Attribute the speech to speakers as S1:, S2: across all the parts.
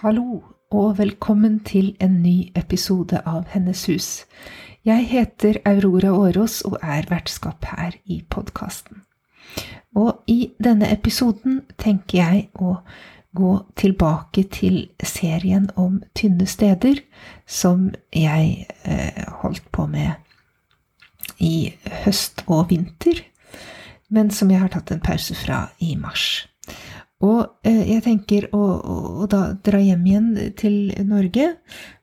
S1: Hallo, og velkommen til en ny episode av Hennes hus. Jeg heter Aurora Årås og er vertskap her i podkasten. Og i denne episoden tenker jeg å gå tilbake til serien om tynne steder, som jeg eh, holdt på med i høst og vinter, men som jeg har tatt en pause fra i mars. Og eh, jeg tenker å, å, da dra hjem igjen til Norge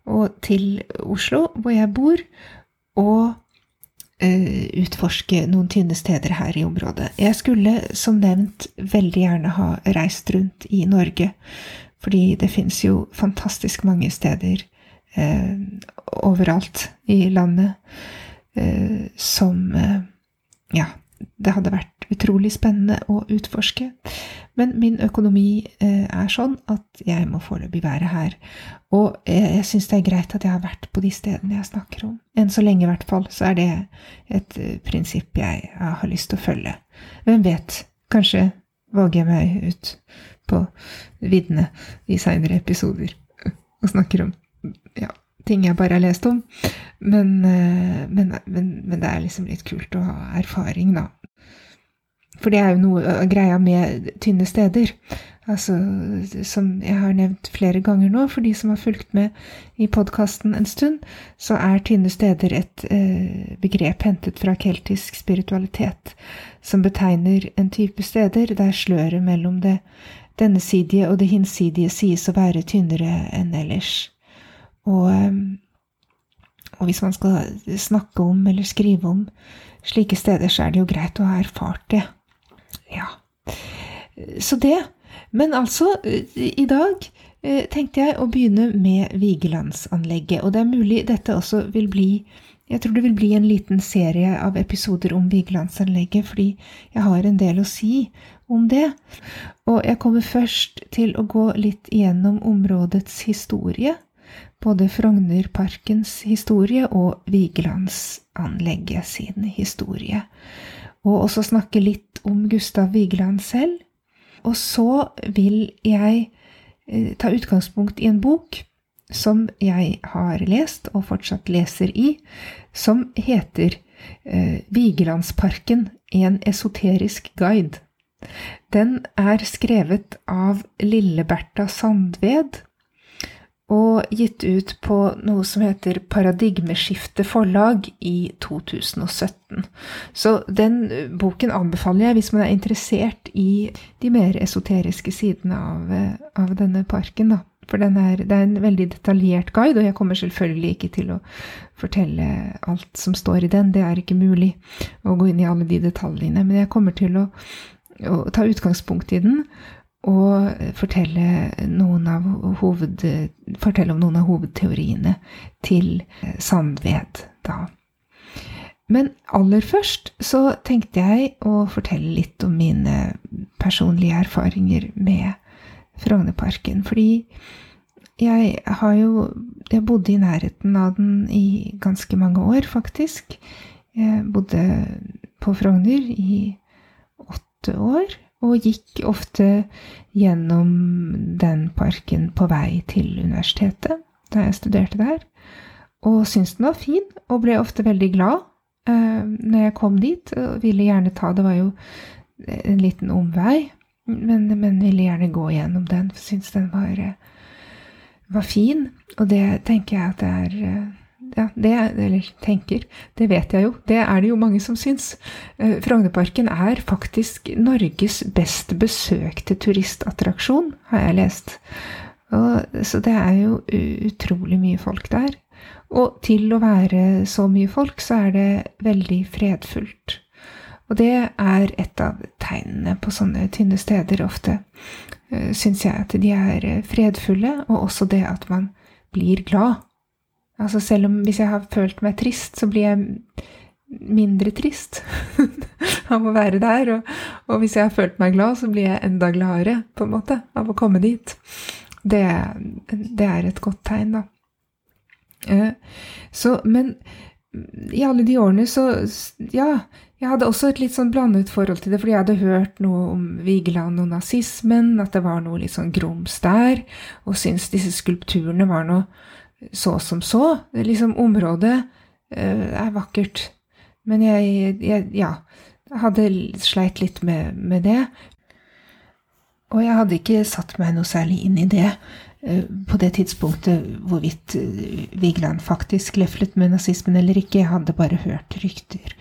S1: og til Oslo, hvor jeg bor, og eh, utforske noen tynne steder her i området. Jeg skulle som nevnt veldig gjerne ha reist rundt i Norge, fordi det fins jo fantastisk mange steder eh, overalt i landet eh, som eh, ja, det hadde vært utrolig spennende å utforske. Men min økonomi eh, er sånn at jeg må foreløpig være her. Og jeg, jeg syns det er greit at jeg har vært på de stedene jeg snakker om. Enn så lenge, i hvert fall, så er det et uh, prinsipp jeg har lyst til å følge. Hvem vet, kanskje våger jeg meg ut på viddene i seinere episoder og snakker om ja, ting jeg bare har lest om. Men, men, men, men, det er liksom litt kult å ha erfaring, da. For det er jo noe av greia med tynne steder. Altså, som jeg har nevnt flere ganger nå, for de som har fulgt med i podkasten en stund, så er tynne steder et eh, begrep hentet fra keltisk spiritualitet, som betegner en type steder der sløret mellom det dennesidige og det hinsidige sies å være tynnere enn ellers. Og, og, hvis man skal snakke om eller skrive om slike steder, så er det jo greit å ha erfart det. Ja. Så det. Men altså, i dag tenkte jeg å begynne med Vigelandsanlegget. Og det er mulig dette også vil bli jeg tror det vil bli en liten serie av episoder om Vigelandsanlegget, fordi jeg har en del å si om det. Og jeg kommer først til å gå litt igjennom områdets historie både Frognerparkens historie og Vigelandsanlegget sin historie. Og også snakke litt om Gustav Vigeland selv. Og så vil jeg eh, ta utgangspunkt i en bok som jeg har lest, og fortsatt leser i, som heter eh, Vigelandsparken en esoterisk guide. Den er skrevet av Lille-Bertha Sandved og gitt ut på noe som heter Paradigmeskifte forlag i 2017. Så den boken anbefaler jeg hvis man er interessert i de mer esoteriske sidene av, av denne parken. Da. For er, det er en veldig detaljert guide, og jeg kommer selvfølgelig ikke til å fortelle alt som står i den. Det er ikke mulig å gå inn i alle de detaljene. Men jeg kommer til å, å ta utgangspunkt i den og fortelle, hoved, fortelle, om noen av hovedteoriene til eh, Sandved, da. Men aller først så tenkte jeg å fortelle litt om mine personlige erfaringer med Frognerparken. Fordi jeg har jo Jeg bodde i nærheten av den i ganske mange år, faktisk. Jeg bodde på Frogner i åtte år og gikk ofte gjennom den parken på vei til universitetet da jeg studerte der. Og syntes den var fin, og ble ofte veldig glad eh, når jeg kom dit. Og ville gjerne ta Det var jo en liten omvei, men, men ville gjerne gå gjennom den, for syntes den var, var fin. Og det tenker jeg at det er uh, ja, det, eller tenker, det vet jeg jo. Det er det jo mange som syns. Eh, Frognerparken er faktisk Norges best besøkte turistattraksjon, har jeg lest. Og, så det er jo utrolig mye folk der. Og til å være så mye folk, så er det veldig fredfullt. Og det er et av tegnene på sånne tynne steder ofte, uh, syns jeg, at de er fredfulle, og også det at man blir glad. Altså selv om hvis jeg har følt meg trist, så blir jeg mindre trist av å være der. Og, og, hvis jeg har følt meg glad, så blir jeg enda gladere, på en måte, av å komme dit. Det, det er et godt tegn, da. Eh, så, men i alle de årene så Ja, jeg hadde også et litt sånn blandet forhold til det, fordi jeg hadde hørt noe om Vigeland og nazismen, at det var noe litt sånn grums der, og syntes disse skulpturene var noe så som så. Liksom området uh, er vakkert. Men jeg, jeg ja, hadde sleit litt med, med, det. Og jeg hadde ikke satt meg noe særlig inn i det uh, på det tidspunktet hvorvidt uh, Vigeland faktisk leflet med nazismen eller ikke. Jeg hadde bare hørt rykter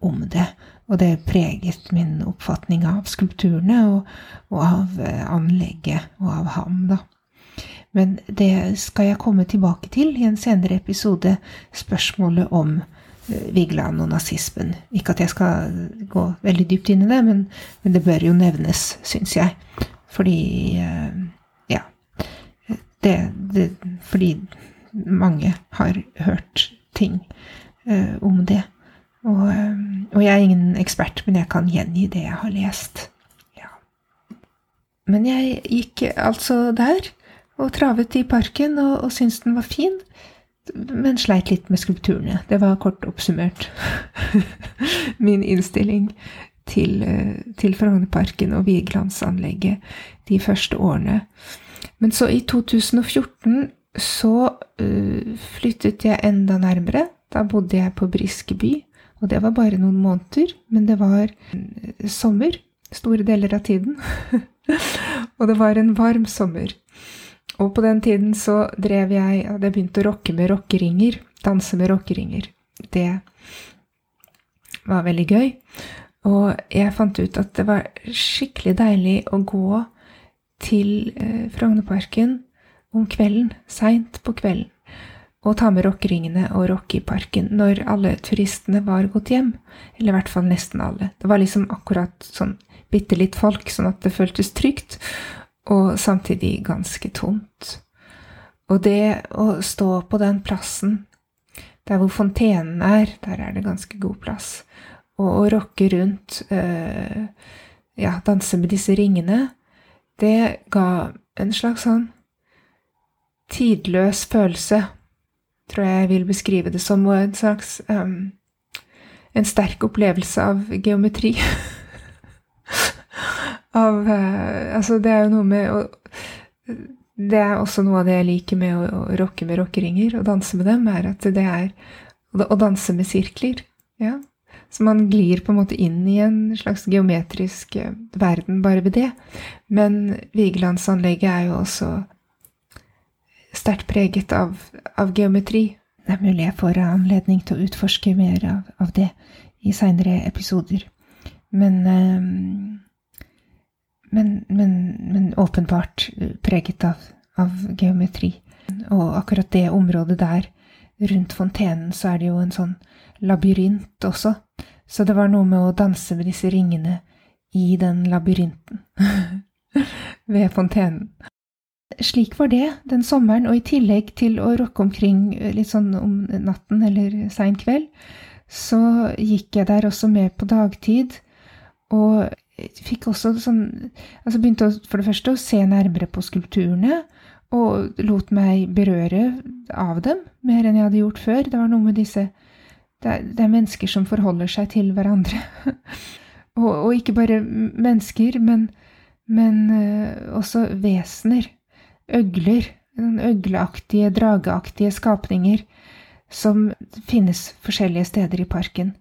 S1: om det. Og det preget min oppfatning av skulpturene og, og av eh, anlegget og av ham, da. Men det skal jeg komme tilbake til i en senere episode, spørsmålet om eh, Vigeland og nazismen. Ikke at jeg skal gå veldig dypt inn i det, men, men det bør jo nevnes, syns jeg. Fordi eh, Ja. Det, det, fordi mange har hørt ting om det. Og, og, jeg er ingen ekspert, men jeg kan gjengi det jeg har lest. Ja. Men jeg gikk altså der og travet i parken og, og syntes den var fin, men sleit litt med skulpturene. Det var kort oppsummert min innstilling til, uh, til Frognerparken og Vigelandsanlegget de første årene. Men så i 2014 så uh, flyttet jeg enda nærmere. Da bodde jeg på Briskeby og det var bare noen måneder, men det var eh, sommer store deler av tiden. og det var en varm sommer. Og på den tiden så drev jeg Hadde begynt å rocke med rockeringer. Danse med rockeringer. Det var veldig gøy. Og jeg fant ut at det var skikkelig deilig å gå til eh, Frognerparken om kvelden, seint på kvelden og ta med rockeringene og rocke i parken når alle turistene var gått hjem. Eller i hvert fall nesten alle. Det var liksom akkurat sånn bitte litt folk, sånn at det føltes trygt, og samtidig ganske tomt. Og det å stå på den plassen der hvor fontenen er, der er det ganske god plass, og å rocke rundt, øh, ja, danse med disse ringene, det ga en slags sånn tidløs følelse tror jeg jeg vil beskrive det som, og en slags øh, En sterk opplevelse av geometri. av uh, Altså, det er jo noe med å Det er også noe av det jeg liker med å, å rocke med rockeringer og danse med dem, er at det er å danse med sirkler. Ja. Så man glir på en måte inn i en slags geometrisk uh, verden bare ved det. Men Vigelandsanlegget er jo også sterkt preget av, av, geometri. Det er mulig jeg får anledning til å utforske mer av, av det i seinere episoder. Men, eh, men, men, men, åpenbart preget av, av, geometri. Og akkurat det området der, rundt fontenen, så er det jo en sånn labyrint også. Så det var noe med å danse med disse ringene i den labyrinten ved fontenen. Slik var det den sommeren, og i tillegg til å rocke omkring eh, litt sånn om natten eller sein kveld, så gikk jeg der også med på dagtid, og fikk også sånn Altså begynte for det første å se nærmere på skulpturene, og lot meg berøre av dem mer enn jeg hadde gjort før. Det var noe med disse Det er, det er mennesker som forholder seg til hverandre. og, og, ikke bare mennesker, men, men uh, også vesener øgler, øgleaktige, drageaktige skapninger som finnes forskjellige steder i parken,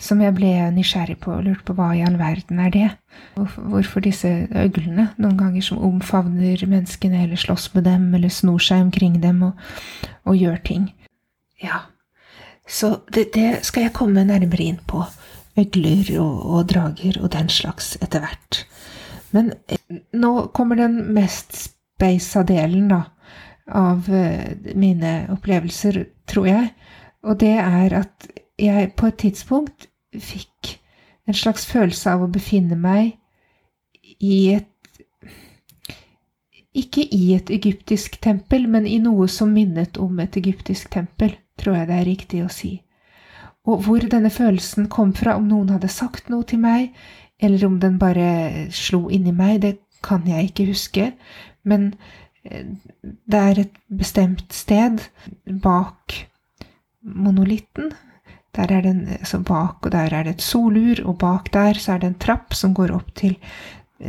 S1: som jeg ble nysgjerrig på og lurte på hva i all verden er det? Hvorfor disse øglene, noen ganger som omfavner menneskene eller slåss med dem eller snor seg omkring dem og, og gjør ting. Ja, så det, det, skal jeg komme nærmere inn på. Øgler og, og drager og den slags etter hvert. Men eh, nå kommer den mest beisa-delen da, av eh, mine opplevelser, tror jeg. Og det er at jeg på et tidspunkt fikk en slags følelse av å befinne meg i et Ikke i et egyptisk tempel, men i noe som minnet om et egyptisk tempel, tror jeg det er riktig å si. Og hvor denne følelsen kom fra, om noen hadde sagt noe til meg, eller om den bare slo inni meg, det kan jeg ikke huske, men eh, det er et bestemt sted bak monolitten. Der er det en, altså bak, og der er det et solur, og bak der så er det en trapp som går opp til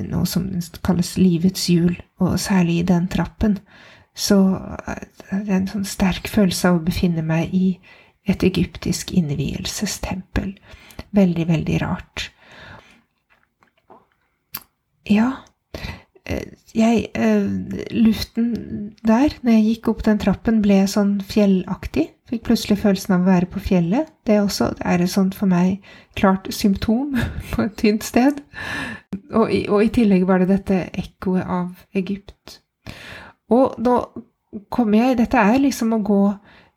S1: noe som kalles livets hjul, og særlig i den trappen så det er en sånn sterk følelse av å befinne meg i et egyptisk innvielsestempel. Veldig, veldig rart. Ja, eh, jeg eh, Luften der, når jeg gikk opp den trappen, ble sånn fjellaktig. Fikk plutselig følelsen av å være på fjellet. Det er også er et sånt for meg klart symptom på et tynt sted. Og i, og i tillegg var det dette ekkoet av Egypt. Og nå kommer jeg Dette er liksom å gå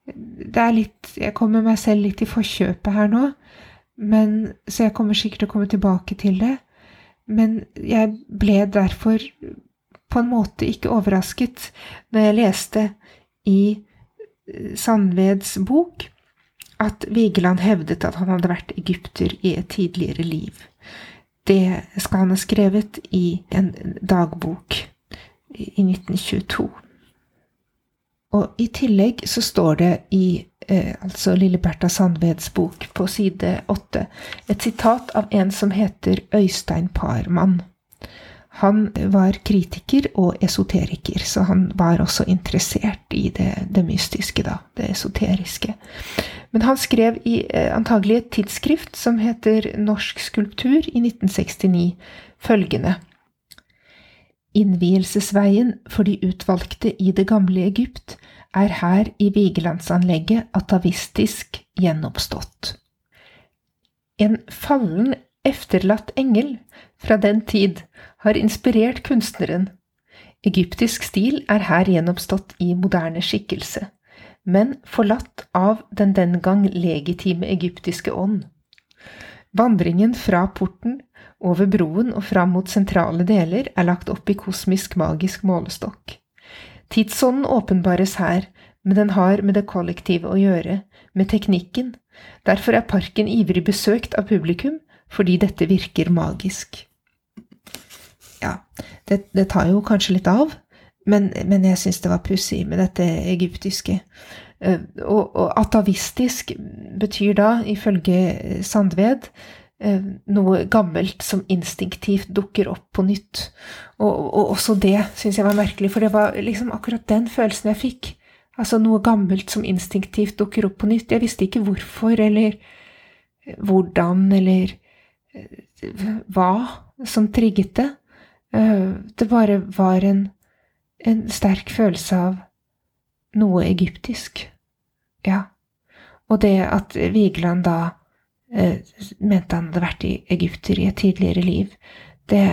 S1: Det er litt Jeg kommer meg selv litt i forkjøpet her nå, men, så jeg kommer sikkert til å komme tilbake til det. Men jeg ble derfor på en måte ikke overrasket når jeg leste i eh, Sandveds bok at Vigeland hevdet at han hadde vært egypter i et tidligere liv. Det skal han ha skrevet i en dagbok i 1922. Og i tillegg så står det i eh, altså Lille Bertha Sandveds bok på side åtte et sitat av en som heter Øystein Parmann. Han var kritiker og esoteriker, så han var også interessert i det, det mystiske, da, det esoteriske. Men han skrev i eh, antagelig et tidsskrift som heter Norsk skulptur i 1969 følgende Innvielsesveien for de utvalgte i det gamle Egypt er her i Vigelandsanlegget atavistisk gjenoppstått. En fallen, efterlatt engel fra den tid har inspirert kunstneren. Egyptisk stil er her gjenoppstått i moderne skikkelse, men forlatt av den den gang legitime egyptiske ånd. Vandringen fra porten over broen og fram mot sentrale deler er lagt opp i kosmisk magisk målestokk. Tidsånden åpenbares her, men den har med det kollektive å gjøre, med teknikken. Derfor er parken ivrig besøkt av publikum, fordi dette virker magisk. Ja, det, det tar jo kanskje litt av, men, men jeg syns det var pussig med dette egyptiske. Eh, og, og atavistisk betyr da, ifølge Sandved, noe gammelt som instinktivt dukker opp på nytt. Og, og også det syns jeg var merkelig, for det var liksom akkurat den følelsen jeg fikk. Altså noe gammelt som instinktivt dukker opp på nytt. Jeg visste ikke hvorfor eller hvordan eller eh, hva som trigget det. Eh, det bare var en, en sterk følelse av noe egyptisk. Ja. Og det at Vigeland da eh, mente han hadde vært i Egypter i et tidligere liv. Det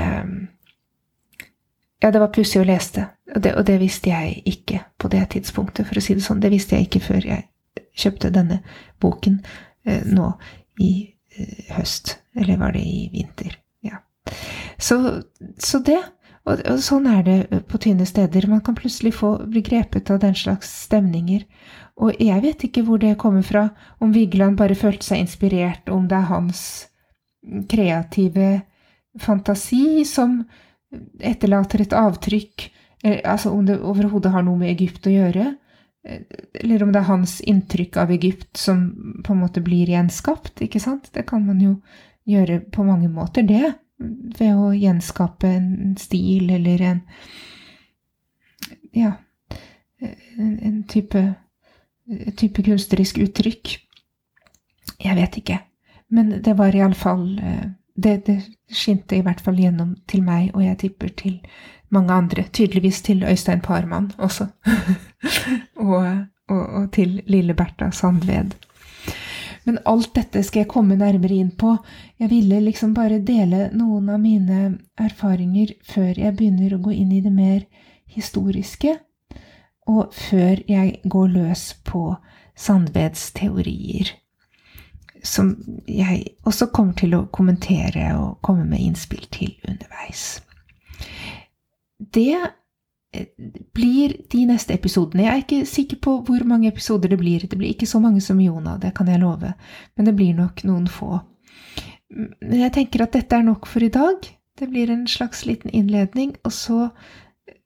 S1: Ja, det var pussig å lese det. Og, det, og det visste jeg ikke på det tidspunktet, for å si det sånn. Det visste jeg ikke før jeg kjøpte denne boken eh, nå i eh, høst. Eller var det i vinter? Ja. Så, så det. Og, og, sånn er det på tynne steder. Man kan plutselig få bli grepet av den slags stemninger. Og jeg vet ikke hvor det kommer fra, om Vigeland bare følte seg inspirert, om det er hans kreative fantasi som etterlater et avtrykk, eh, altså om det overhodet har noe med Egypt å gjøre, eh, eller om det er hans inntrykk av Egypt som på en måte blir gjenskapt, ikke sant? Det kan man jo gjøre på mange måter, det, ved å gjenskape en stil eller en Ja, en, en type type kunstnerisk uttrykk. Jeg vet ikke. Men det var iallfall eh, det, det skinte i hvert fall gjennom til meg, og jeg tipper til mange andre. Tydeligvis til Øystein Parmann også. og, og, og, til lille Bertha Sandved. Men alt dette skal jeg komme nærmere inn på. Jeg ville liksom bare dele noen av mine erfaringer før jeg begynner å gå inn i det mer historiske og før jeg går løs på Sandveds teorier. som jeg også kommer til å kommentere og komme med innspill til underveis. Det blir de neste episodene. Jeg er ikke sikker på hvor mange episoder det blir. Det blir ikke så mange som Jona, det kan jeg love, men det blir nok noen få. Men jeg tenker at dette er nok for i dag. Det blir en slags liten innledning, og så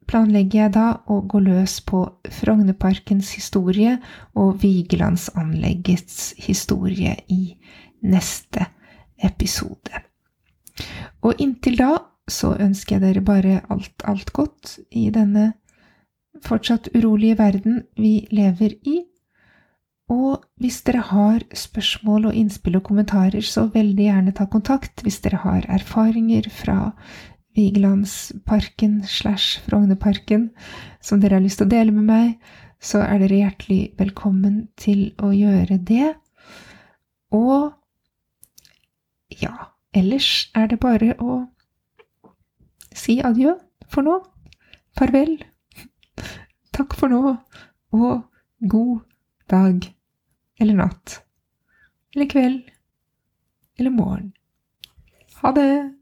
S1: planlegger jeg da å gå løs på Frognerparkens historie og Vigelandsanleggets historie i neste episode. Og inntil da så ønsker jeg dere bare alt, alt godt i denne fortsatt urolige verden vi lever i. Og hvis dere har spørsmål og innspill og kommentarer, så veldig gjerne ta kontakt hvis dere har erfaringer fra Vigelandsparken slash Frognerparken som dere har lyst til å dele med meg, så er dere hjertelig velkommen til å gjøre det. Og ja, ellers er det bare å si adjø for nå. Farvel. Takk for nå, og god dag eller natt eller kveld eller morgen. Ha det!